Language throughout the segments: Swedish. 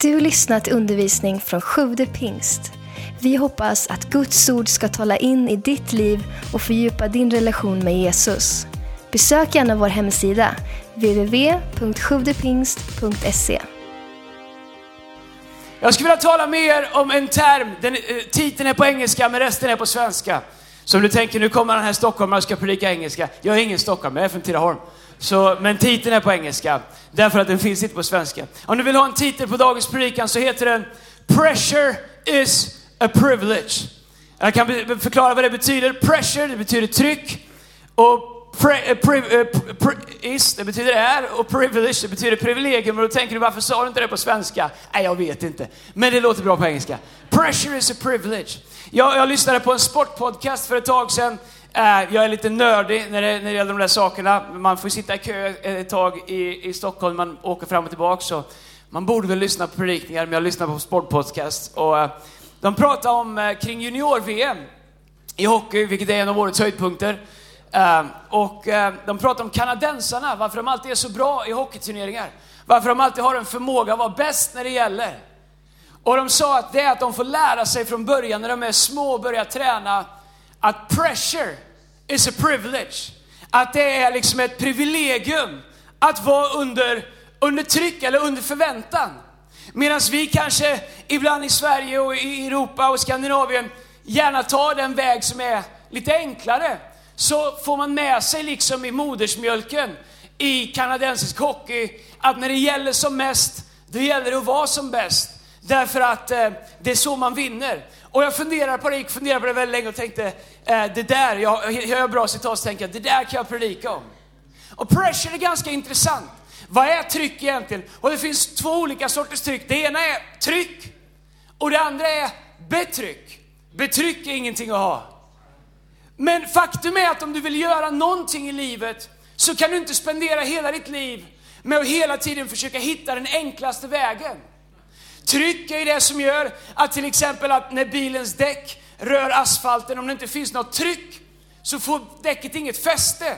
Du lyssnat till undervisning från Sjude pingst. Vi hoppas att Guds ord ska tala in i ditt liv och fördjupa din relation med Jesus. Besök gärna vår hemsida, www.sjuvdepingst.se. Jag skulle vilja tala mer om en term, den, eh, titeln är på engelska men resten är på svenska. Så om du tänker nu kommer den här stockholmaren och ska predika engelska. Jag är ingen stockholmare, jag är från Tidaholm. Så, men titeln är på engelska, därför att den finns inte på svenska. Om du vill ha en titel på dagens predikan så heter den Pressure is a privilege. Jag kan förklara vad det betyder. Pressure, det betyder tryck. Och pre, eh, pri, eh, pri, is, det betyder är. Och privilege, det betyder privilegium. Och då tänker du, varför sa du inte det på svenska? Nej, jag vet inte. Men det låter bra på engelska. Pressure is a privilege. Jag, jag lyssnade på en sportpodcast för ett tag sedan. Eh, jag är lite nördig när det, när det gäller de där sakerna. Man får sitta i kö ett tag i, i Stockholm, man åker fram och tillbaka. Så man borde väl lyssna på predikningar, men jag lyssnar på sportpodcast. Och, eh, de pratar om eh, kring junior-VM i hockey, vilket är en av årets höjdpunkter. Och de pratar om kanadensarna, varför de alltid är så bra i hockeyturneringar. Varför de alltid har en förmåga att vara bäst när det gäller. Och de sa att det är att de får lära sig från början när de är små och börjar träna att pressure is a privilege. Att det är liksom ett privilegium att vara under, under tryck eller under förväntan. Medan vi kanske ibland i Sverige och i Europa och Skandinavien gärna tar den väg som är lite enklare. Så får man med sig liksom i modersmjölken i kanadensisk hockey att när det gäller som mest, då gäller det att vara som bäst. Därför att eh, det är så man vinner. Och jag funderar på det, gick funderade på det väldigt länge och tänkte, Eh, det där, jag jag har bra citat så tänker jag, det där kan jag predika om. Och pressure är ganska intressant. Vad är tryck egentligen? Och det finns två olika sorters tryck. Det ena är tryck och det andra är betryck. Betryck är ingenting att ha. Men faktum är att om du vill göra någonting i livet så kan du inte spendera hela ditt liv med att hela tiden försöka hitta den enklaste vägen. Tryck är ju det som gör att till exempel att när bilens däck rör asfalten, om det inte finns något tryck, så får däcket inget fäste.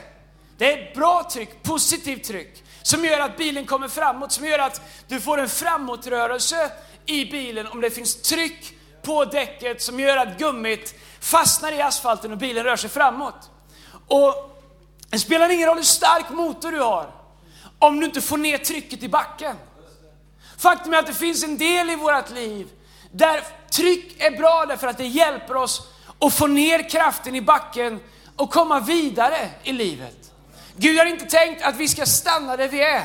Det är ett bra tryck, positivt tryck, som gör att bilen kommer framåt, som gör att du får en framåtrörelse i bilen om det finns tryck på däcket som gör att gummit fastnar i asfalten och bilen rör sig framåt. Och det spelar ingen roll hur stark motor du har, om du inte får ner trycket i backen. Faktum är att det finns en del i vårt liv där tryck är bra därför att det hjälper oss att få ner kraften i backen och komma vidare i livet. Gud har inte tänkt att vi ska stanna där vi är.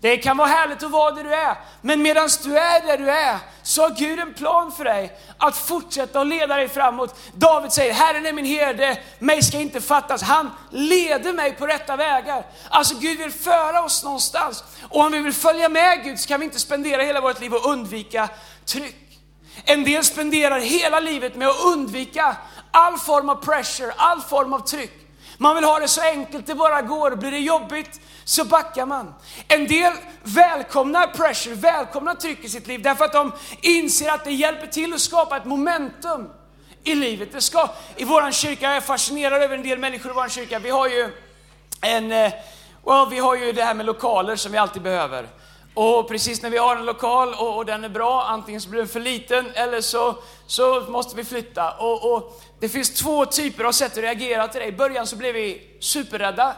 Det kan vara härligt att vara där du är, men medan du är där du är så har Gud en plan för dig att fortsätta att leda dig framåt. David säger, Herren är min herde, mig ska inte fattas. Han leder mig på rätta vägar. Alltså Gud vill föra oss någonstans. Och om vi vill följa med Gud så kan vi inte spendera hela vårt liv och undvika tryck. En del spenderar hela livet med att undvika all form av pressure, all form av tryck. Man vill ha det så enkelt det bara går. Blir det jobbigt så backar man. En del välkomnar pressure, välkomnar tryck i sitt liv därför att de inser att det hjälper till att skapa ett momentum i livet. Det ska, I vår kyrka, jag är fascinerad över en del människor i vår kyrka. Vi har ju en, eh, well, vi har ju det här med lokaler som vi alltid behöver. Och precis när vi har en lokal och, och den är bra, antingen så blir den för liten eller så, så måste vi flytta. Och, och det finns två typer av sätt att reagera till det. I början så blev vi superrädda.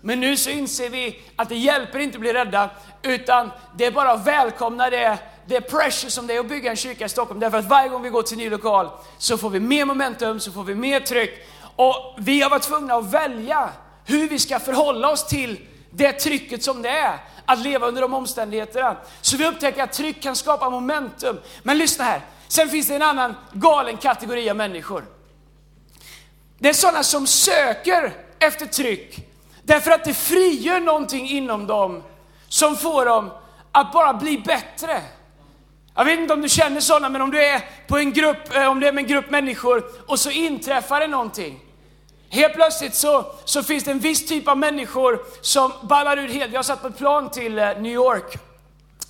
Men nu så inser vi att det hjälper inte att bli rädda, utan det är bara att välkomna det, det pressure som det är att bygga en kyrka i Stockholm. Därför att varje gång vi går till en ny lokal så får vi mer momentum, så får vi mer tryck. Och vi har varit tvungna att välja hur vi ska förhålla oss till det trycket som det är att leva under de omständigheterna. Så vi upptäcker att tryck kan skapa momentum. Men lyssna här, sen finns det en annan galen kategori av människor. Det är sådana som söker efter tryck därför att det frigör någonting inom dem som får dem att bara bli bättre. Jag vet inte om du känner sådana, men om du är på en grupp, eh, om du är med en grupp människor och så inträffar det någonting. Helt plötsligt så, så finns det en viss typ av människor som ballar ur helt. Jag satt på ett plan till eh, New York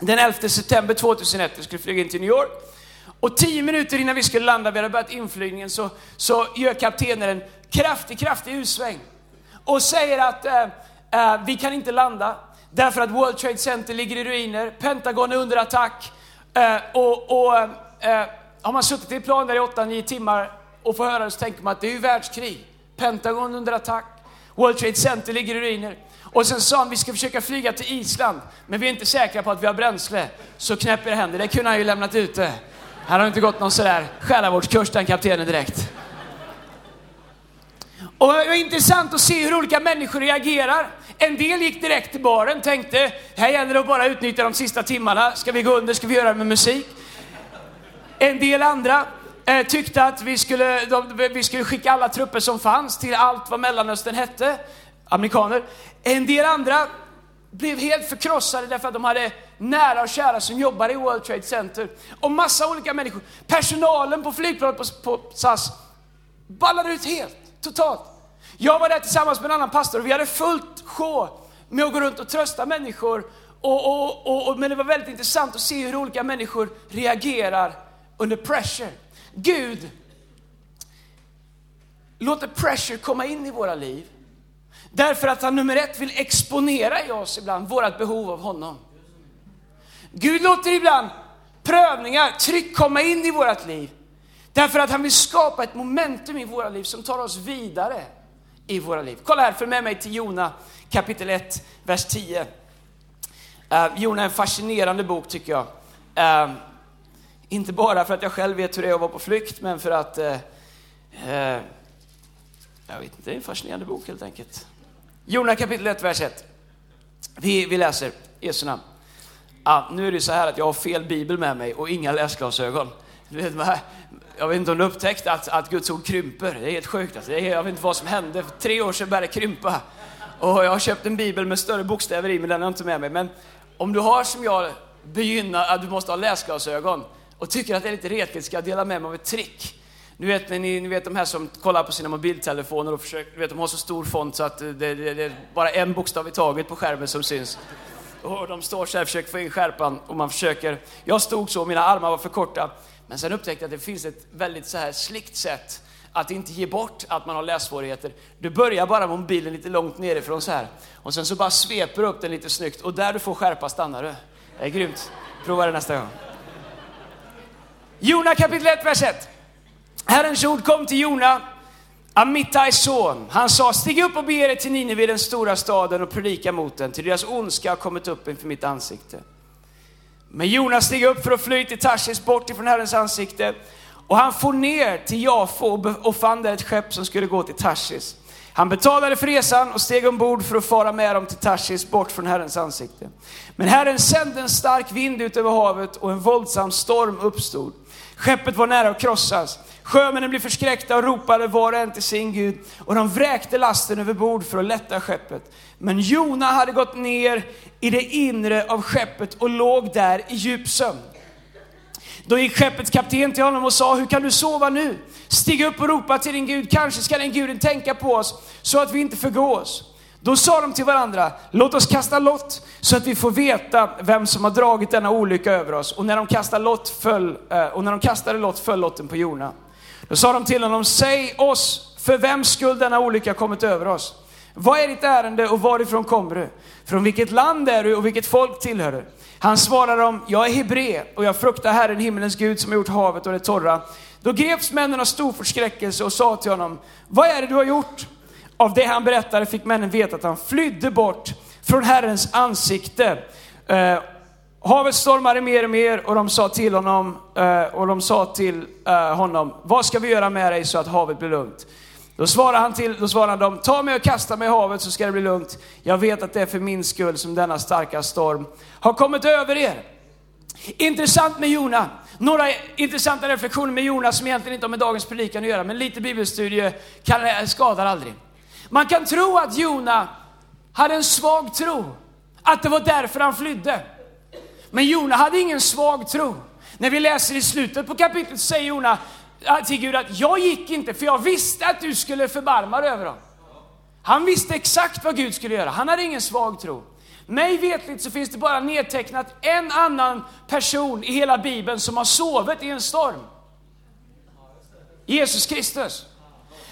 den 11 september 2001. Jag skulle flyga in till New York. Och tio minuter innan vi skulle landa, vi hade börjat inflygningen, så, så gör kaptenen en kraftig, kraftig U-sväng. Och säger att eh, eh, vi kan inte landa därför att World Trade Center ligger i ruiner, Pentagon är under attack Eh, och och eh, eh har man suttit i ett plan där i 8-9 timmar och får höra det så tänker man att det är ju världskrig. Pentagon under attack, World Trade Center ligger i ruiner. Och sen sa han, vi ska försöka flyga till Island, men vi är inte säkra på att vi har bränsle. Så knäpp era händer, det kunde han ju lämnat ute. Han har inte gått någon sådär själavårdskurs den kaptenen direkt. Och det var intressant att se hur olika människor reagerar. En del gick direkt till baren, tänkte, här gäller det att bara utnyttja de sista timmarna. Ska vi gå under, ska vi göra det med musik? En del andra eh, tyckte att vi skulle, de, vi skulle skicka alla trupper som fanns till allt vad Mellanöstern hette, amerikaner. En del andra blev helt förkrossade därför att de hade nära och kära som jobbade i World Trade Center. Och massa olika människor. Personalen på flygplanet på, på SAS ballade ut helt, totalt. Jag var där tillsammans med en annan pastor och vi hade fullt sjå med att gå runt och trösta människor. Och, och, och, men det var väldigt intressant att se hur olika människor reagerar under pressure. Gud låter pressure komma in i våra liv. Därför att han nummer ett vill exponera i oss ibland vårt behov av honom. Gud låter ibland prövningar, tryck komma in i vårt liv. Därför att han vill skapa ett momentum i våra liv som tar oss vidare i våra liv. Kolla här, följ med mig till Jona kapitel 1, vers 10. Uh, eh, Jona är en fascinerande bok tycker jag. Uh, inte bara för att jag själv vet hur det är att vara på flykt, men för att Eh, eh jag vet inte, det är en fascinerande bok helt enkelt. Jona kapitel 1, vers 1. Vi, vi läser Jesu namn. Ah, nu är det så här att jag har fel bibel med mig och inga läsglasögon. Jag vet inte om du upptäckte att, att Guds ord krymper. Det är helt sjukt. Alltså. Är, jag vet inte vad som hände. För tre år sedan började det krympa. Och jag har köpt en bibel med större bokstäver i, men den har jag inte med mig. Men om du har som jag begynna, att du måste ha läsglasögon och tycker att det är lite retligt, ska jag dela med mig av ett trick. Nu vet, ni, ni vet de här som kollar på sina mobiltelefoner och försöker, vet, de har så stor font så att det, det, det är bara en bokstav i taget på skärmen som syns. Och de står så här och försöker få in skärpan och man försöker. Jag stod så, mina armar var för korta. Men sen upptäckte jag att det finns ett väldigt så här slikt sätt att inte ge bort att man har lässvårigheter. Du börjar bara med mobilen lite långt nerifrån så här. Och sen så bara sveper du upp den lite snyggt och där du får skärpa stannar du. Det är grymt. Prova det nästa gång. Jona kapitel 1, vers 1. Herrens ord kom till Jona, Amittais son. Han sa, stig upp och bege dig till Nineve, den stora staden, och predika mot den, till deras ondska har kommit upp inför mitt ansikte. Men Jona steg upp för att fly till Tarsis bort ifrån Herrens ansikte. Och han for ner till Jafo och fann där ett skepp som skulle gå till Tarsis. Han betalade för resan och steg ombord för att fara med dem till Tarsis bort från Herrens ansikte. Men Herren sände en stark vind ut över havet och en våldsam storm uppstod. Skeppet var nära att krossas. Sjömännen blev förskräckta och ropade var och en till sin Gud och de vräkte lasten över bord för att lätta skeppet. Men Jona hade gått ner i det inre av skeppet och låg där i djup sömn. Då gick skeppets kapten till honom och sa, hur kan du sova nu? Stig upp och ropa till din Gud, kanske ska den guden tänka på oss så att vi inte förgås. Då sa de till varandra, låt oss kasta lott så att vi får veta vem som har dragit denna olycka över oss. Och när de kastade lott föll, eh, och när de kastade lott föll lotten på Jona. Då sa de till honom, säg oss för vems skull denna olycka kommit över oss. Vad är ditt ärende och varifrån kommer du? Från vilket land är du och vilket folk tillhör du? Han svarade dem, jag är hebré och jag fruktar Herren himmelens Gud som har gjort havet och det torra. Då greps männen av stor förskräckelse och sa till honom, vad är det du har gjort? Av det han berättade fick männen veta att han flydde bort från Herrens ansikte. Eh, havet stormade mer och mer och de sa till honom, eh, och de sa till eh, honom, vad ska vi göra med dig så att havet blir lugnt? Då svarade han till, då svarade de, ta mig och kasta mig i havet så ska det bli lugnt. Jag vet att det är för min skull som denna starka storm har kommit över er. Intressant med Jona. Några intressanta reflektioner med Jona som egentligen inte har med dagens predikan att göra, men lite bibelstudie kan, skadar aldrig. Man kan tro att Jona hade en svag tro, att det var därför han flydde. Men Jona hade ingen svag tro. När vi läser i slutet på kapitlet säger Jona till Gud att jag gick inte för jag visste att du skulle förbarma dig över dem. Han visste exakt vad Gud skulle göra. Han hade ingen svag tro. Mig vetligt så finns det bara nedtecknat en annan person i hela Bibeln som har sovit i en storm. Jesus Kristus.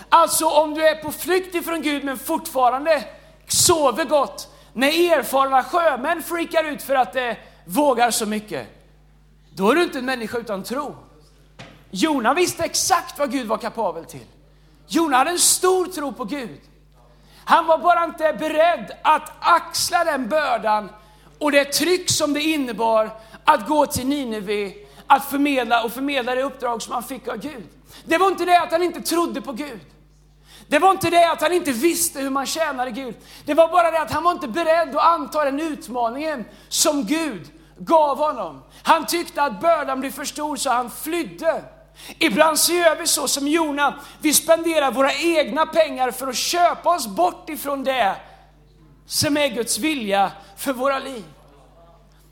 Alltså om du är på flykt ifrån Gud men fortfarande sover gott, när erfarna sjömän freakar ut för att det vågar så mycket, då är du inte en människa utan tro. Jona visste exakt vad Gud var kapabel till. Jona hade en stor tro på Gud. Han var bara inte beredd att axla den bördan och det tryck som det innebar att gå till Nineve, att förmedla och förmedla det uppdrag som han fick av Gud. Det var inte det att han inte trodde på Gud. Det var inte det att han inte visste hur man tjänade Gud. Det var bara det att han var inte beredd att anta den utmaningen som Gud gav honom. Han tyckte att bördan blev för stor så han flydde. Ibland så gör vi så som Jona, vi spenderar våra egna pengar för att köpa oss bort ifrån det som är Guds vilja för våra liv.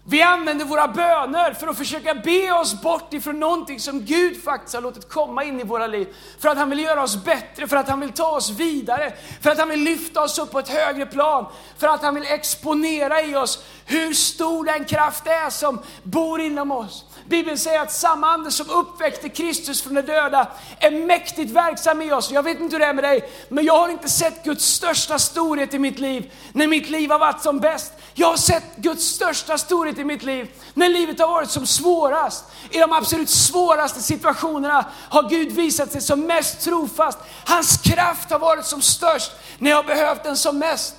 Vi använder våra böner för att försöka be oss bort ifrån någonting som Gud faktiskt har låtit komma in i våra liv. För att han vill göra oss bättre, för att han vill ta oss vidare, för att han vill lyfta oss upp på ett högre plan, för att han vill exponera i oss hur stor den kraft är som bor inom oss. Bibeln säger att samma ande som uppväckte Kristus från de döda är mäktigt verksam i oss. Jag vet inte hur det är med dig, men jag har inte sett Guds största storhet i mitt liv när mitt liv har varit som bäst. Jag har sett Guds största storhet i mitt liv när livet har varit som svårast. I de absolut svåraste situationerna har Gud visat sig som mest trofast. Hans kraft har varit som störst när jag har behövt den som mest.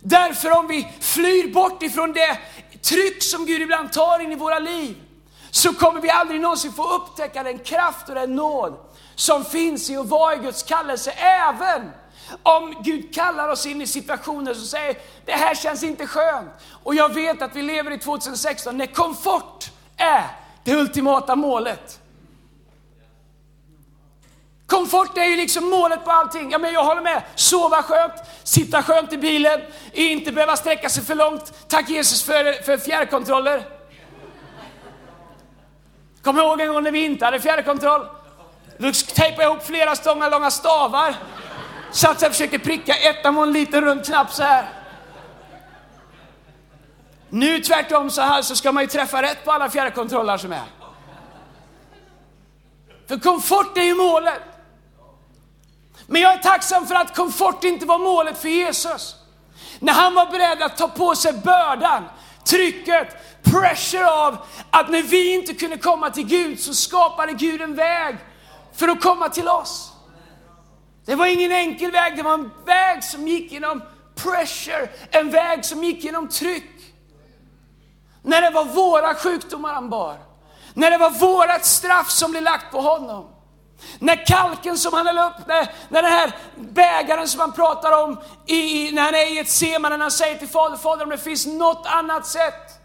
Därför om vi flyr bort ifrån det tryck som Gud ibland tar in i våra liv, så kommer vi aldrig någonsin få upptäcka den kraft och den nåd som finns i att vara i Guds kallelse, även om Gud kallar oss in i situationer som säger, det här känns inte skönt. Och jag vet att vi lever i 2016 när komfort är det ultimata målet. Komfort är ju liksom målet på allting. Ja, men jag håller med. Sova skönt, sitta skönt i bilen, inte behöva sträcka sig för långt. Tack Jesus för, för fjärrkontroller. Kommer ihåg en gång när vi inte hade fjärrkontroll? Då tejpade jag ihop flera stångar långa stavar. Satt och försökte pricka, ettan med en liten rund knapp så här. Nu tvärtom så här så ska man ju träffa rätt på alla fjärrkontroller som är. För komfort är ju målet. Men jag är tacksam för att komfort inte var målet för Jesus. När han var beredd att ta på sig bördan, trycket, pressure av att när vi inte kunde komma till Gud så skapade Gud en väg för att komma till oss. Det var ingen enkel väg, det var en väg som gick genom pressure, en väg som gick genom tryck. När det var våra sjukdomar han bar, när det var vårat straff som blev lagt på honom. När kalken som han höll upp, när, när den här bägaren som han pratar om, i, när han är i ett seman, när han säger till Fader, Fader om det finns något annat sätt,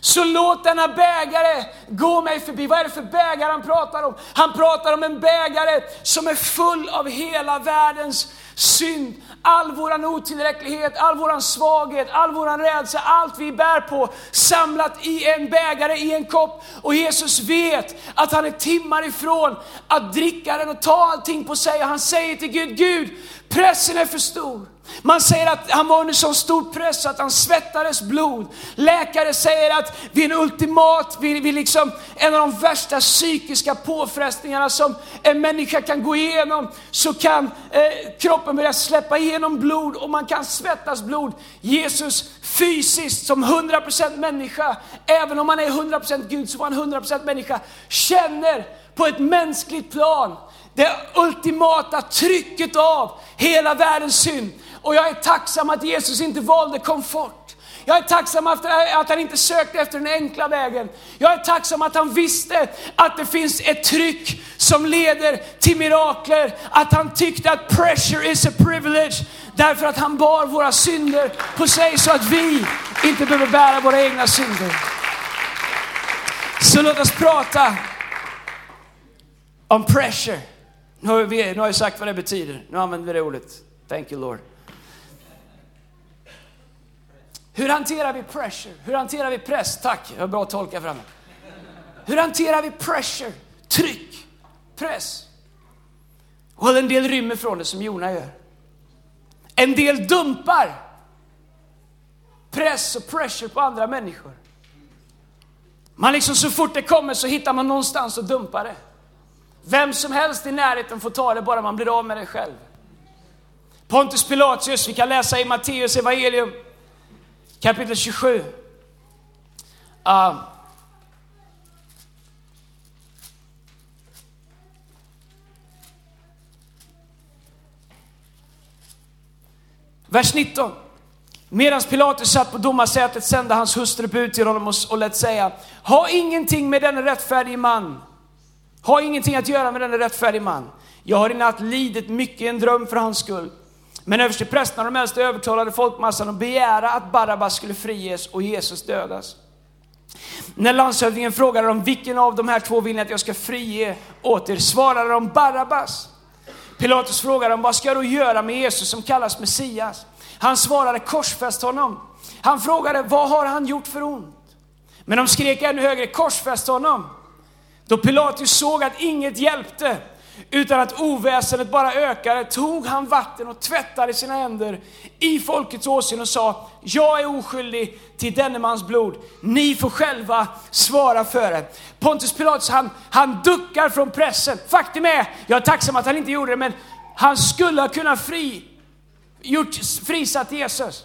så låt denna bägare gå mig förbi. Vad är det för bägare han pratar om? Han pratar om en bägare som är full av hela världens synd, all våran otillräcklighet, all våran svaghet, all våran rädsla, allt vi bär på samlat i en bägare, i en kopp. Och Jesus vet att han är timmar ifrån att dricka den och ta allting på sig. Och han säger till Gud, Gud, pressen är för stor. Man säger att han var under så stor press att han svettades blod. Läkare säger att vid en ultimat, vid, vid liksom en av de värsta psykiska påfrestningarna som en människa kan gå igenom, så kan eh, kroppen börja släppa igenom blod och man kan svettas blod. Jesus fysiskt som 100% människa, även om han är 100% Gud så var han 100% människa, känner på ett mänskligt plan det ultimata trycket av hela världens synd. Och jag är tacksam att Jesus inte valde komfort. Jag är tacksam att han inte sökte efter den enkla vägen. Jag är tacksam att han visste att det finns ett tryck som leder till mirakler. Att han tyckte att pressure is a privilege. Därför att han bar våra synder på sig så att vi inte behöver bära våra egna synder. Så låt oss prata om pressure. Nu har, vi, nu har jag sagt vad det betyder. Nu använder vi det ordet. Thank you Lord. Hur hanterar vi pressure? Hur hanterar vi press? Tack, jag har bra tolka framme. Hur hanterar vi pressure? Tryck, press. Och en del rymmer från det som Jona gör. En del dumpar press och pressure på andra människor. Man liksom så fort det kommer så hittar man någonstans att dumpa det. Vem som helst i närheten får ta det bara man blir av med det själv. Pontus Pilatus, vi kan läsa i Matteus evangelium kapitel 27. Uh, ah. vers 19. Medan Pilatus satt på domarsätet sände hans hustru bud till honom och, och lät säga, ha ingenting med denne rättfärdige man, ha ingenting att göra med denne rättfärdige man. Jag har i natt lidit mycket i en dröm för hans skull. Men översteprästerna och de äldste övertalade folkmassan att begära att Barabbas skulle friges och Jesus dödas. När landshövdingen frågade dem vilken av de här två vill ni att jag ska frige åt er, svarade de Barabbas. Pilatus frågade dem, vad ska jag då göra med Jesus som kallas Messias? Han svarade, korsfäst honom. Han frågade, vad har han gjort för ont? Men de skrek ännu högre, korsfäst honom. Då Pilatus såg att inget hjälpte, utan att oväsendet bara ökade, tog han vatten och tvättade sina händer i folkets åsyn och sa, jag är oskyldig till denne mans blod. Ni får själva svara för det. Pontus Pilatus, han, han duckar från pressen. Faktum är, jag är tacksam att han inte gjorde det, men han skulle ha kunnat fri, gjort, frisatt Jesus.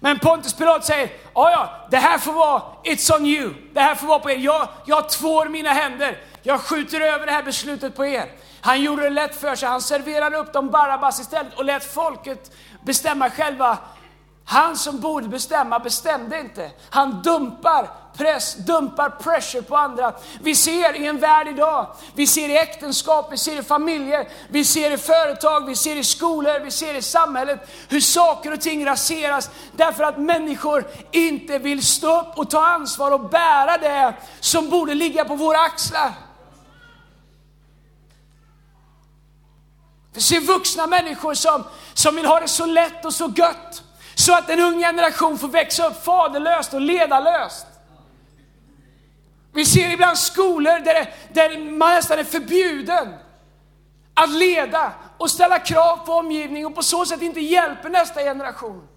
Men Pontus Pilatus säger, ja ja, det här får vara, it's on you. Det här får vara på er. Jag, jag tvår mina händer. Jag skjuter över det här beslutet på er. Han gjorde det lätt för sig. Han serverade upp dem Barabbas istället och lät folket bestämma själva. Han som borde bestämma bestämde inte. Han dumpar press, dumpar pressure på andra. Vi ser i en värld idag, vi ser i äktenskap, vi ser i familjer, vi ser i företag, vi ser i skolor, vi ser i samhället hur saker och ting raseras därför att människor inte vill stå upp och ta ansvar och bära det som borde ligga på våra axlar. Vi ser vuxna människor som, som vill ha det så lätt och så gött så att en ung generation får växa upp faderlöst och ledarlöst. Vi ser ibland skolor där, det, där man nästan är förbjuden att leda och ställa krav på omgivningen och på så sätt inte hjälper nästa generation.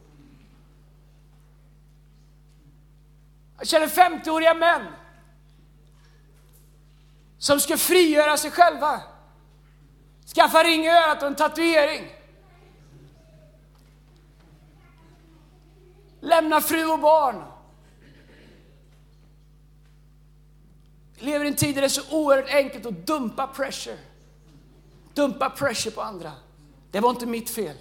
Jag känner 50-åriga män som ska frigöra sig själva. Skaffa ring i örat och en tatuering. Lämna fru och barn. Vi lever i en tid där det är så oerhört enkelt att dumpa pressure. Dumpa pressure på andra. Det var inte mitt fel.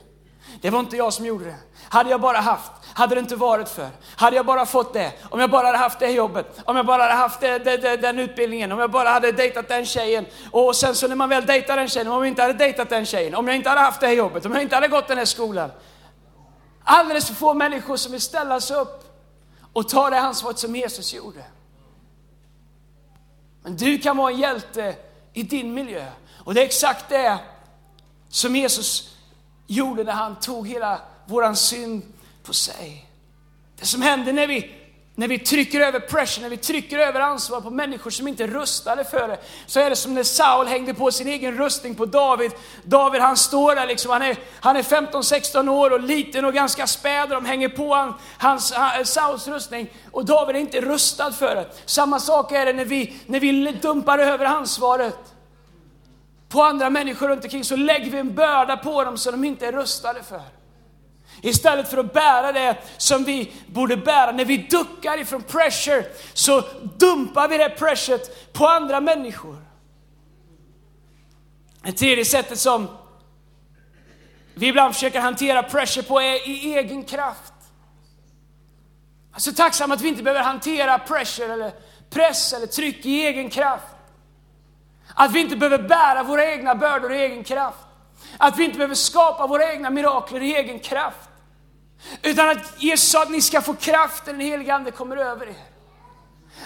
Det var inte jag som gjorde det. Hade jag bara haft, hade det inte varit för. Hade jag bara fått det, om jag bara hade haft det jobbet, om jag bara hade haft det, det, det, den utbildningen, om jag bara hade dejtat den tjejen. Och sen så när man väl dejtar den tjejen, om jag inte hade dejtat den tjejen, om jag inte hade haft det här jobbet, om jag inte hade gått den här skolan. Alldeles för få människor som vill ställa sig upp och ta det ansvaret som Jesus gjorde. Men du kan vara en hjälte i din miljö. Och det är exakt det som Jesus gjorde när han tog hela våran synd på sig. Det som hände när vi, när vi trycker över pressure, när vi trycker över ansvar på människor som inte är rustade för det, så är det som när Saul hängde på sin egen rustning på David. David han står där liksom, han är, han är 15-16 år och liten och ganska späd och de hänger på han, hans, Sauls rustning och David är inte rustad för det. Samma sak är det när vi, när vi dumpar över ansvaret på andra människor runt omkring så lägger vi en börda på dem som de inte är rustade för. Istället för att bära det som vi borde bära. När vi duckar ifrån pressure så dumpar vi det pressuret på andra människor. Det tredje sättet som vi ibland försöker hantera pressure på är i egen kraft. Jag är så tacksam att vi inte behöver hantera pressure eller press eller tryck i egen kraft. Att vi inte behöver bära våra egna bördor i egen kraft. Att vi inte behöver skapa våra egna mirakler i egen kraft. Utan att Jesus sa att ni ska få kraft när den helige Ande kommer över er.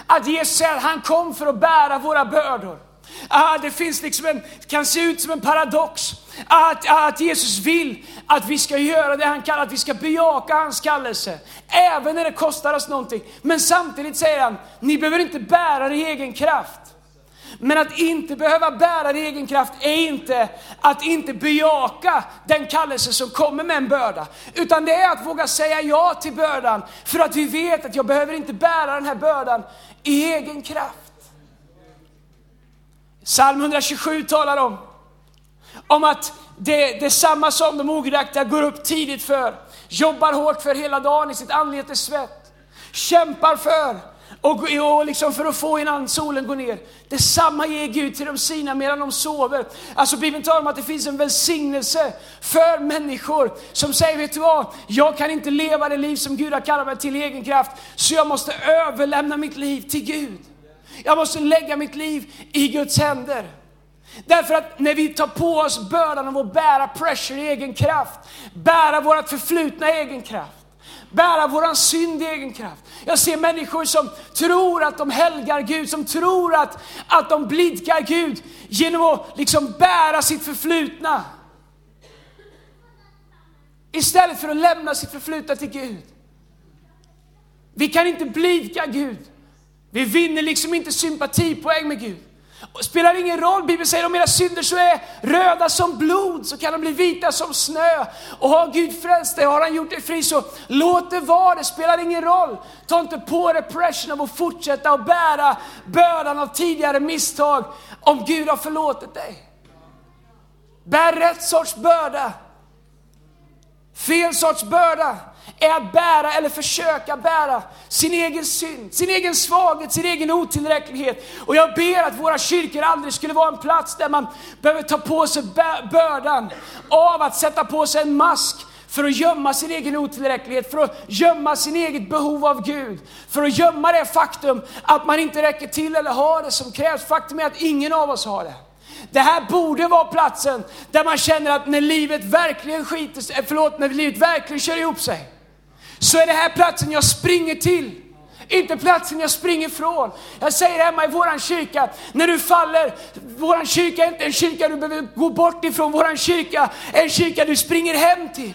Att Jesus säger att han kom för att bära våra bördor. Ah, det finns liksom en, kan se ut som en paradox. Ah, att, ah, att Jesus vill att vi ska göra det han kallar, att vi ska bejaka hans kallelse. Även när det kostar oss någonting. Men samtidigt säger han, ni behöver inte bära er i egen kraft. Men att inte behöva bära det i egen kraft är inte att inte bejaka den kallelse som kommer med en börda. Utan det är att våga säga ja till bördan för att vi vet att jag behöver inte bära den här bördan i egen kraft. Psalm 127 talar om, om att det, det samma som de ogudaktiga går upp tidigt för, jobbar hårt för hela dagen i sitt anletes svett kämpar för och, och liksom för att få innan solen går ner. Detsamma ger Gud till de sina medan de sover. Alltså Bibeln talar om att det finns en välsignelse för människor som säger, vet du vad? Jag kan inte leva det liv som Gud har kallat mig till i egen kraft, så jag måste överlämna mitt liv till Gud. Jag måste lägga mitt liv i Guds händer. Därför att när vi tar på oss bördan av att bära pressure i egen kraft, bära vårt förflutna i egen kraft, bära våran synd i egen kraft. Jag ser människor som tror att de helgar Gud, som tror att, att de blidkar Gud genom att liksom bära sitt förflutna. Istället för att lämna sitt förflutna till Gud. Vi kan inte blidka Gud. Vi vinner liksom inte sympatipoäng med Gud. Det spelar ingen roll, Bibeln säger om era synder så är röda som blod så kan de bli vita som snö. Och har Gud frälst dig, har han gjort dig fri så låt det vara, det spelar ingen roll. Ta inte på dig pressen av att fortsätta att bära bördan av tidigare misstag om Gud har förlåtit dig. Bär rätt sorts börda. Fel sorts börda är att bära eller försöka bära sin egen synd, sin egen svaghet, sin egen otillräcklighet. Och jag ber att våra kyrkor aldrig skulle vara en plats där man behöver ta på sig bördan av att sätta på sig en mask för att gömma sin egen otillräcklighet, för att gömma sin eget behov av Gud, för att gömma det faktum att man inte räcker till eller har det som krävs. Faktum är att ingen av oss har det. Det här borde vara platsen där man känner att när livet verkligen skiter förlåt, när livet verkligen kör ihop sig, så är det här platsen jag springer till. Inte platsen jag springer ifrån. Jag säger hemma i våran kyrka, när du faller, våran kyrka är inte en kyrka du behöver gå bort ifrån. Våran kyrka är en kyrka du springer hem till.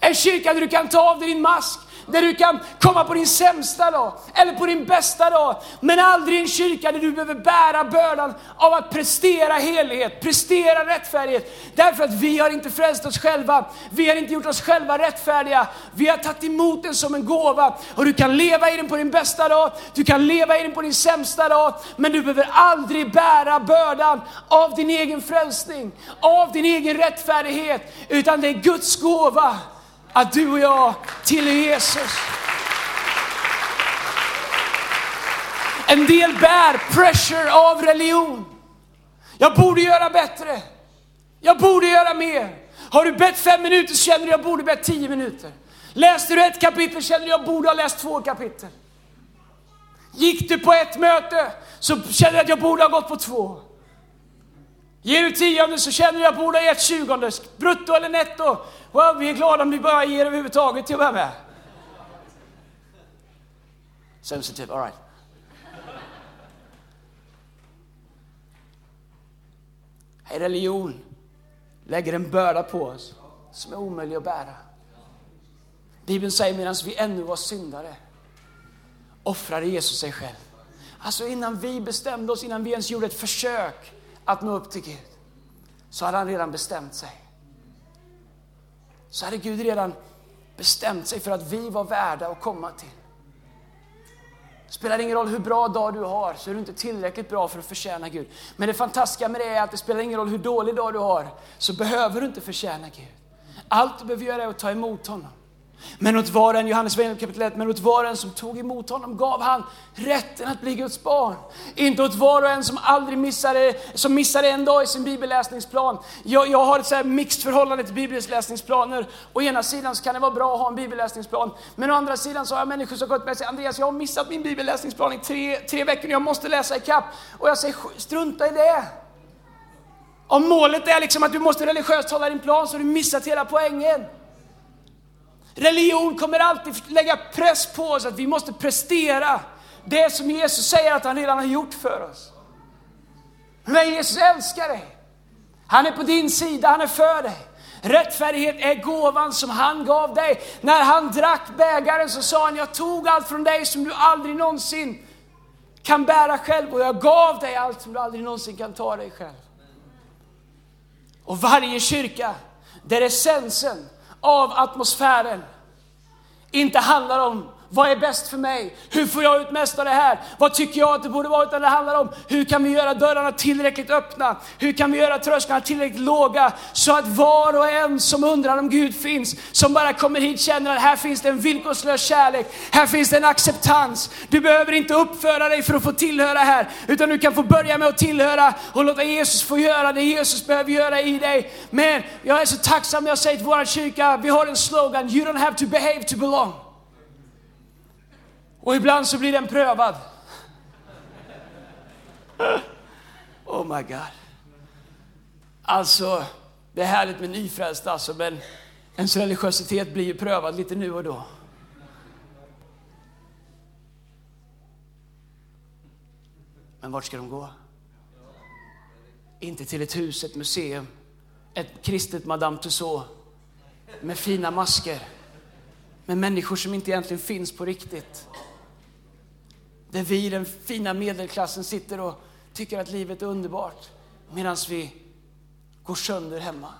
En kyrka där du kan ta av dig din mask, där du kan komma på din sämsta dag, eller på din bästa dag. Men aldrig en kyrka där du behöver bära bördan av att prestera helighet, prestera rättfärdighet. Därför att vi har inte frälst oss själva, vi har inte gjort oss själva rättfärdiga. Vi har tagit emot den som en gåva och du kan leva i den på din bästa dag, du kan leva i den på din sämsta dag. Men du behöver aldrig bära bördan av din egen frälsning, av din egen rättfärdighet, utan det är Guds gåva att du och jag tillhör Jesus. En del bär pressure av religion. Jag borde göra bättre. Jag borde göra mer. Har du bett fem minuter så känner du jag borde bett tio minuter. Läste du ett kapitel känner du jag borde ha läst två kapitel. Gick du på ett möte så känner du att jag borde ha gått på två. Ger du tionde så känner du att jag borde ha gett tjugonde. Brutto eller netto. Well, vi är glada om du bara ger överhuvudtaget till att börja med. Sensitive, all right. Religion lägger en börda på oss som är omöjlig att bära. Bibeln säger medan vi ännu var syndare offrade Jesus sig själv. Alltså innan vi bestämde oss, innan vi ens gjorde ett försök att nå upp till Gud, så hade han redan bestämt sig. Så hade Gud redan bestämt sig för att vi var värda att komma till. Det spelar ingen roll hur bra dag du har, så är du inte tillräckligt bra för att förtjäna Gud. Men det fantastiska med det är att det spelar ingen roll hur dålig dag du har, så behöver du inte förtjäna Gud. Allt du behöver göra är att ta emot honom. Men åt var en, Johannes kapitel 1, men åt var en som tog emot honom gav han rätten att bli Guds barn. Inte åt var och en som aldrig missade, som missade en dag i sin bibelläsningsplan. Jag, jag har ett så här mixt förhållande till bibelläsningsplaner. Å ena sidan så kan det vara bra att ha en bibelläsningsplan, men å andra sidan så har jag människor som gått med sig, Andreas jag har missat min bibelläsningsplan i tre, tre veckor, jag måste läsa ikapp. Och jag säger, strunta i det. Om målet är liksom att du måste religiöst hålla din plan så har du missat hela poängen. Religion kommer alltid lägga press på oss att vi måste prestera det som Jesus säger att han redan har gjort för oss. Men Jesus älskar dig. Han är på din sida, han är för dig. Rättfärdighet är gåvan som han gav dig. När han drack bägaren så sa han, jag tog allt från dig som du aldrig någonsin kan bära själv och jag gav dig allt som du aldrig någonsin kan ta dig själv. Och varje kyrka, där essensen av atmosfären. Inte handlar om vad är bäst för mig? Hur får jag ut mest av det här? Vad tycker jag att det borde vara? Utan det handlar om hur kan vi göra dörrarna tillräckligt öppna? Hur kan vi göra trösklarna tillräckligt låga? Så att var och en som undrar om Gud finns, som bara kommer hit känner att här finns det en villkorslös kärlek. Här finns det en acceptans. Du behöver inte uppföra dig för att få tillhöra här, utan du kan få börja med att tillhöra och låta Jesus få göra det Jesus behöver göra i dig. Men jag är så tacksam när jag säger till vår kyrka, vi har en slogan, you don't have to behave to belong. Och ibland så blir den prövad. Oh my God. Alltså, det är härligt med nyfrälst alltså, men ens religiositet blir ju prövad lite nu och då. Men vart ska de gå? Inte till ett hus, ett museum, ett kristet Madame Tussauds med fina masker, med människor som inte egentligen finns på riktigt. Där vi i den fina medelklassen sitter och tycker att livet är underbart medan vi går sönder hemma.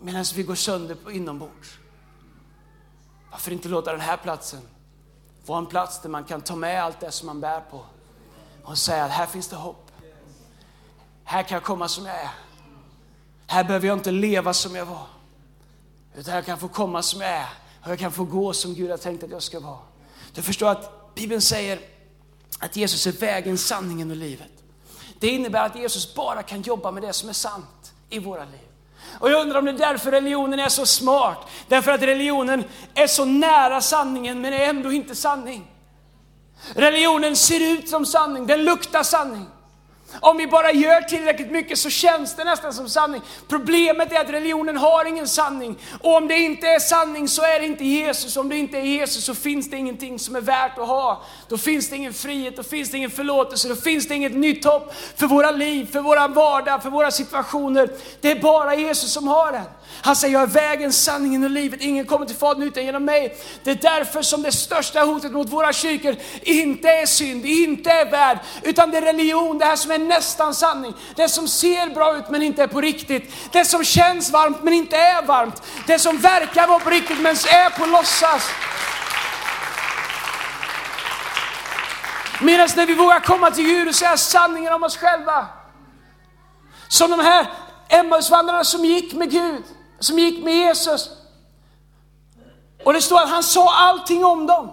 Medan vi går sönder på inombords. Varför inte låta den här platsen vara en plats där man kan ta med allt det som man bär på och säga att här finns det hopp. Här kan jag komma som jag är. Här behöver jag inte leva som jag var. Utan jag kan få komma som jag är och jag kan få gå som Gud har tänkt att jag ska vara. Du förstår att Bibeln säger att Jesus är vägen, sanningen och livet. Det innebär att Jesus bara kan jobba med det som är sant i våra liv. Och jag undrar om det är därför religionen är så smart. Därför att religionen är så nära sanningen men är ändå inte sanning. Religionen ser ut som sanning, den luktar sanning. Om vi bara gör tillräckligt mycket så känns det nästan som sanning. Problemet är att religionen har ingen sanning. Och om det inte är sanning så är det inte Jesus. Om det inte är Jesus så finns det ingenting som är värt att ha. Då finns det ingen frihet, då finns det ingen förlåtelse, då finns det inget nytt hopp för våra liv, för våra vardag, för våra situationer. Det är bara Jesus som har den. Han säger, jag är vägen, sanningen och livet. Ingen kommer till Fadern utan genom mig. Det är därför som det största hotet mot våra kyrkor inte är synd, inte är värld, utan det är religion, det här som är nästan sanning. Det som ser bra ut men inte är på riktigt. Det som känns varmt men inte är varmt. Det som verkar vara på riktigt men är på låtsas. Medan när vi vågar komma till Gud och säga sanningen om oss själva. Som de här Emmausvandrarna som gick med Gud som gick med Jesus. Och det står att han sa allting om dem.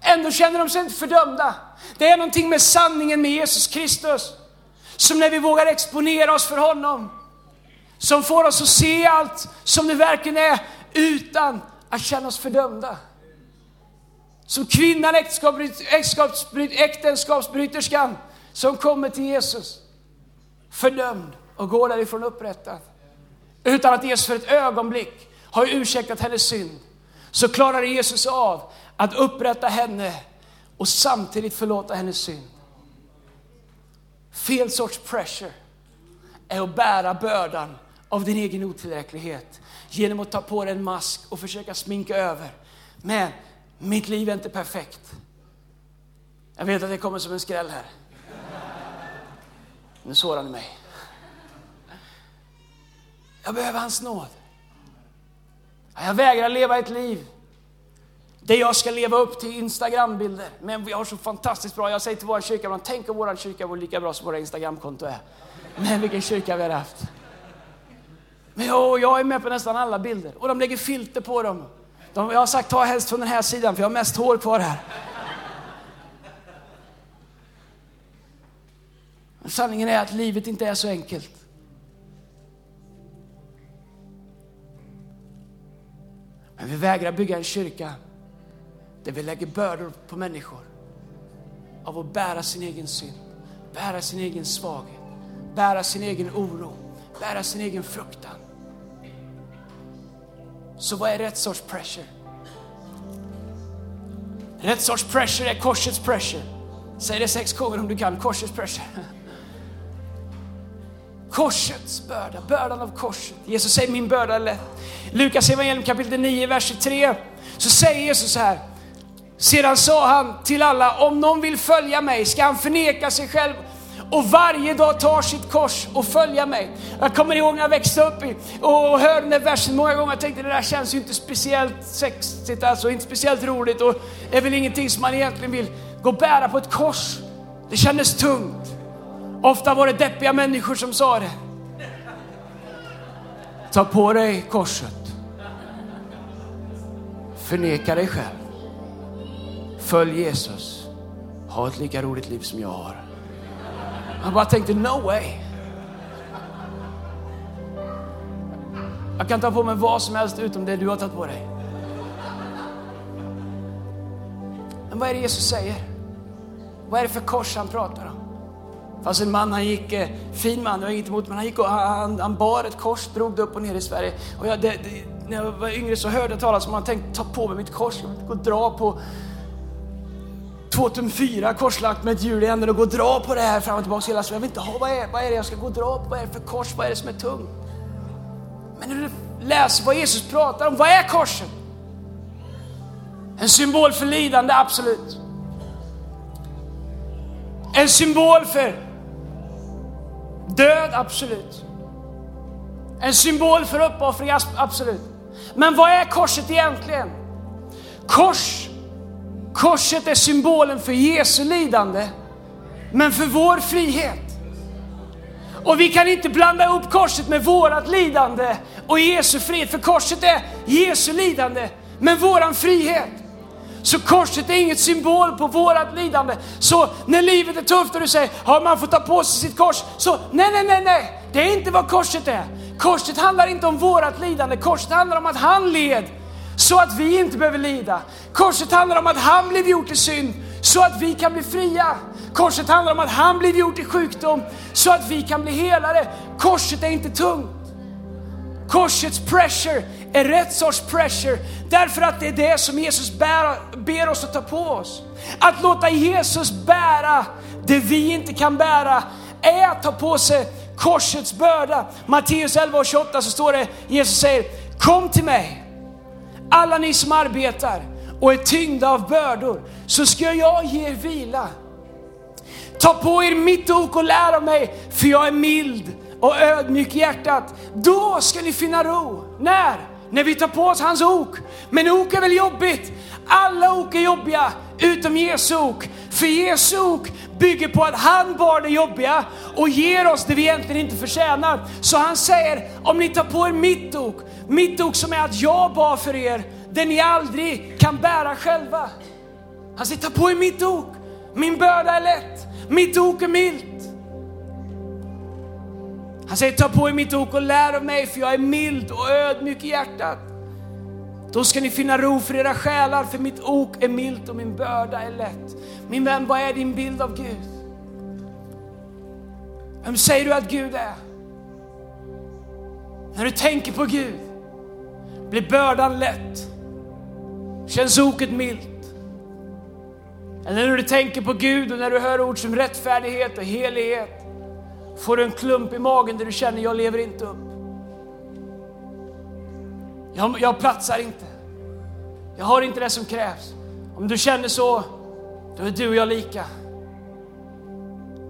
Ändå känner de sig inte fördömda. Det är någonting med sanningen med Jesus Kristus. Som när vi vågar exponera oss för honom. Som får oss att se allt som det verkligen är utan att känna oss fördömda. Som kvinnan, äktenskapsbryterskan som kommer till Jesus. Fördömd och går därifrån upprättad. Utan att Jesus för ett ögonblick har ursäktat hennes synd, så klarar Jesus av att upprätta henne och samtidigt förlåta hennes synd. Fel sorts pressure är att bära bördan av din egen otillräcklighet genom att ta på dig en mask och försöka sminka över. Men mitt liv är inte perfekt. Jag vet att det kommer som en skräll här. Nu sårar ni mig. Jag behöver hans nåd. Jag vägrar leva ett liv där jag ska leva upp till Instagrambilder. Men vi har så fantastiskt bra. Jag säger till vår kyrka, tänk om vår kyrka vore lika bra som våra Instagramkonto är. Men vilken kyrka vi har haft. Men jag, jag är med på nästan alla bilder och de lägger filter på dem. De, jag har sagt ta helst från den här sidan för jag har mest hår kvar här. Men sanningen är att livet inte är så enkelt. Men vi vägrar bygga en kyrka där vi lägger bördor på människor av att bära sin egen synd, bära sin egen svaghet, bära sin egen oro, bära sin egen fruktan. Så vad är rätt sorts pressure? Rätt sorts pressure är korsets pressure. Säg det sex gånger om du kan, korsets pressure. Korsets börda, bördan av korset. Jesus säger min börda är lätt. Lukas evangelium kapitel 9, vers 3. Så säger Jesus så här. Sedan sa han till alla, om någon vill följa mig ska han förneka sig själv och varje dag tar sitt kors och följa mig. Jag kommer ihåg när jag växte upp i, och hörde den där versen många gånger och tänkte det där känns ju inte speciellt sexigt, alltså inte speciellt roligt och det är väl ingenting som man egentligen vill gå och bära på ett kors. Det kändes tungt. Ofta var det deppiga människor som sa det. Ta på dig korset. Förneka dig själv. Följ Jesus. Ha ett lika roligt liv som jag har. Han bara tänkte, no way. Jag kan ta på mig vad som helst utom det du har tagit på dig. Men vad är det Jesus säger? Vad är det för kors han pratar om? Fast en man, han gick, eh, fin man, jag har inget emot, men han gick och han, han bar ett kors, drog det upp och ner i Sverige. Och jag, det, det, när jag var yngre så hörde jag talas om, att han tänkte ta på mig mitt kors, jag gå och dra på 2004 korslagt med ett hjul i änden och gå och dra på det här fram och tillbaka hela Jag vill inte ha, vad är, vad är det jag ska gå och dra på? Vad är det för kors? Vad är det som är tungt? Men när du läser vad Jesus pratar om, vad är korset? En symbol för lidande, absolut. En symbol för död, absolut. En symbol för uppoffring, absolut. Men vad är korset egentligen? Kors, korset är symbolen för Jesu lidande, men för vår frihet. Och vi kan inte blanda upp korset med vårat lidande och Jesu frihet, för korset är Jesu lidande, men våran frihet. Så korset är inget symbol på vårat lidande. Så när livet är tufft och du säger, har man fått ta på sig sitt kors. Så nej, nej, nej, nej. Det är inte vad korset är. Korset handlar inte om vårat lidande. Korset handlar om att han led så att vi inte behöver lida. Korset handlar om att han blev gjort i synd så att vi kan bli fria. Korset handlar om att han blev gjort i sjukdom så att vi kan bli helare. Korset är inte tungt. Korsets pressure är rätt sorts pressure därför att det är det som Jesus bär, ber oss att ta på oss. Att låta Jesus bära det vi inte kan bära är att ta på sig korsets börda. Matteus 11 och 28 så står det, Jesus säger, kom till mig, alla ni som arbetar och är tyngda av bördor, så ska jag ge er vila. Ta på er mitt ok och lär av mig, för jag är mild och ödmjuk i hjärtat. Då ska ni finna ro. När? När vi tar på oss hans ok. Men ok är väl jobbigt? Alla ok är jobbiga, utom Jesu ok. För Jesu ok bygger på att han bar det jobbiga och ger oss det vi egentligen inte förtjänar. Så han säger, om ni tar på er mitt ok, mitt ok som är att jag bar för er, det ni aldrig kan bära själva. Han säger, ta på er mitt ok, min börda är lätt, mitt ok är milt. Han säger, ta på er mitt ok och lär av mig, för jag är mild och ödmjuk i hjärtat. Då ska ni finna ro för era själar, för mitt ok är milt och min börda är lätt. Min vän, vad är din bild av Gud? Vem säger du att Gud är? När du tänker på Gud, blir bördan lätt? Känns oket milt? Eller när du tänker på Gud och när du hör ord som rättfärdighet och helighet, får du en klump i magen där du känner, jag lever inte upp. Jag, jag platsar inte. Jag har inte det som krävs. Om du känner så, då är du och jag lika.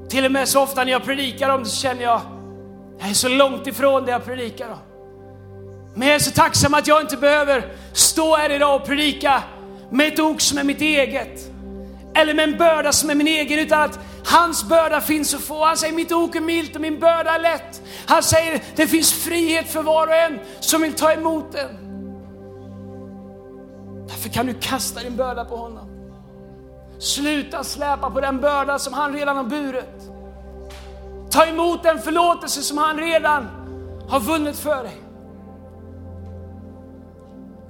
Till och med så ofta när jag predikar om det så känner jag, jag är så långt ifrån det jag predikar om. Men jag är så tacksam att jag inte behöver stå här idag och predika med ett ok som är mitt eget. Eller med en börda som är min egen, utan att Hans börda finns att få. Han säger mitt ok är milt och min börda är lätt. Han säger det finns frihet för var och en som vill ta emot den. Därför kan du kasta din börda på honom. Sluta släpa på den börda som han redan har burit. Ta emot den förlåtelse som han redan har vunnit för dig.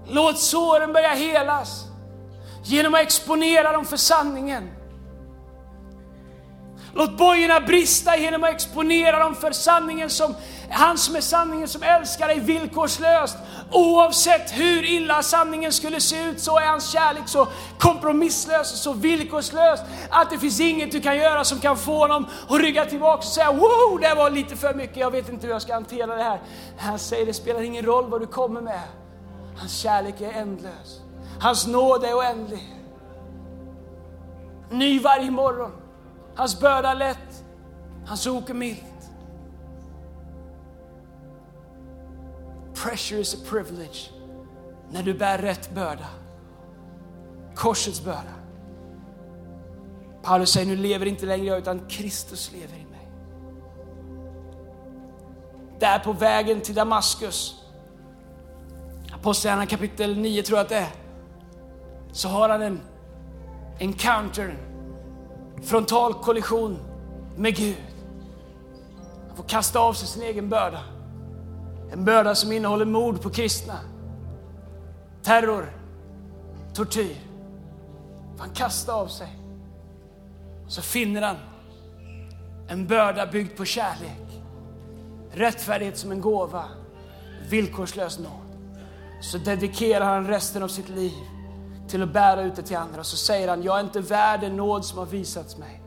Låt såren börja helas genom att exponera dem för sanningen. Låt bojorna brista genom att exponera dem för sanningen som, han som är sanningen som älskar dig villkorslöst. Oavsett hur illa sanningen skulle se ut så är hans kärlek så kompromisslös och så villkorslös att det finns inget du kan göra som kan få honom att rygga tillbaka och säga wow, det var lite för mycket, jag vet inte hur jag ska hantera det här. Han säger det spelar ingen roll vad du kommer med. Hans kärlek är ändlös. Hans nåd är oändlig. Ny varje morgon. Hans börda lätt. Hans ok är milt. Pressure is a privilege när du bär rätt börda. Korsets börda. Paulus säger, nu lever inte längre jag utan Kristus lever i mig. Där på vägen till Damaskus, Apostlagärningarna kapitel 9 tror jag att det är, så har han en encounter, frontal kollision med Gud. Han får kasta av sig sin egen börda. En börda som innehåller mord på kristna, terror, tortyr. Han kastar av sig. Så finner han en börda byggd på kärlek, rättfärdighet som en gåva, villkorslös nåd. Så dedikerar han resten av sitt liv till att bära ut det till andra. Och så säger han, jag är inte värd den nåd som har visats mig.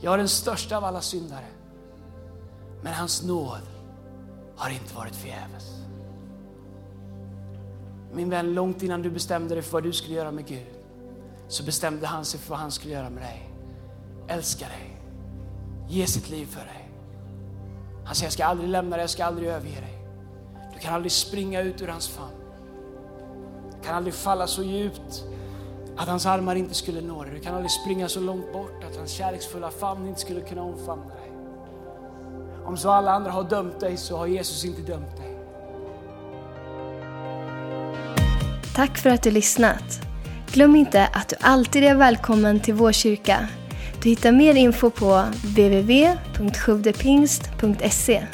Jag är den största av alla syndare. Men hans nåd har inte varit förgäves. Min vän, långt innan du bestämde dig för vad du skulle göra med Gud, så bestämde han sig för vad han skulle göra med dig. Älska dig, ge sitt liv för dig. Han säger, jag ska aldrig lämna dig, jag ska aldrig överge dig. Du kan aldrig springa ut ur hans famn. Du kan aldrig falla så djupt att hans armar inte skulle nå dig. Du kan aldrig springa så långt bort att hans kärleksfulla famn inte skulle kunna omfamna dig. Om så alla andra har dömt dig så har Jesus inte dömt dig. Tack för att du lyssnat. Glöm inte att du alltid är välkommen till vår kyrka. Du hittar mer info på www.sjuvdepingst.se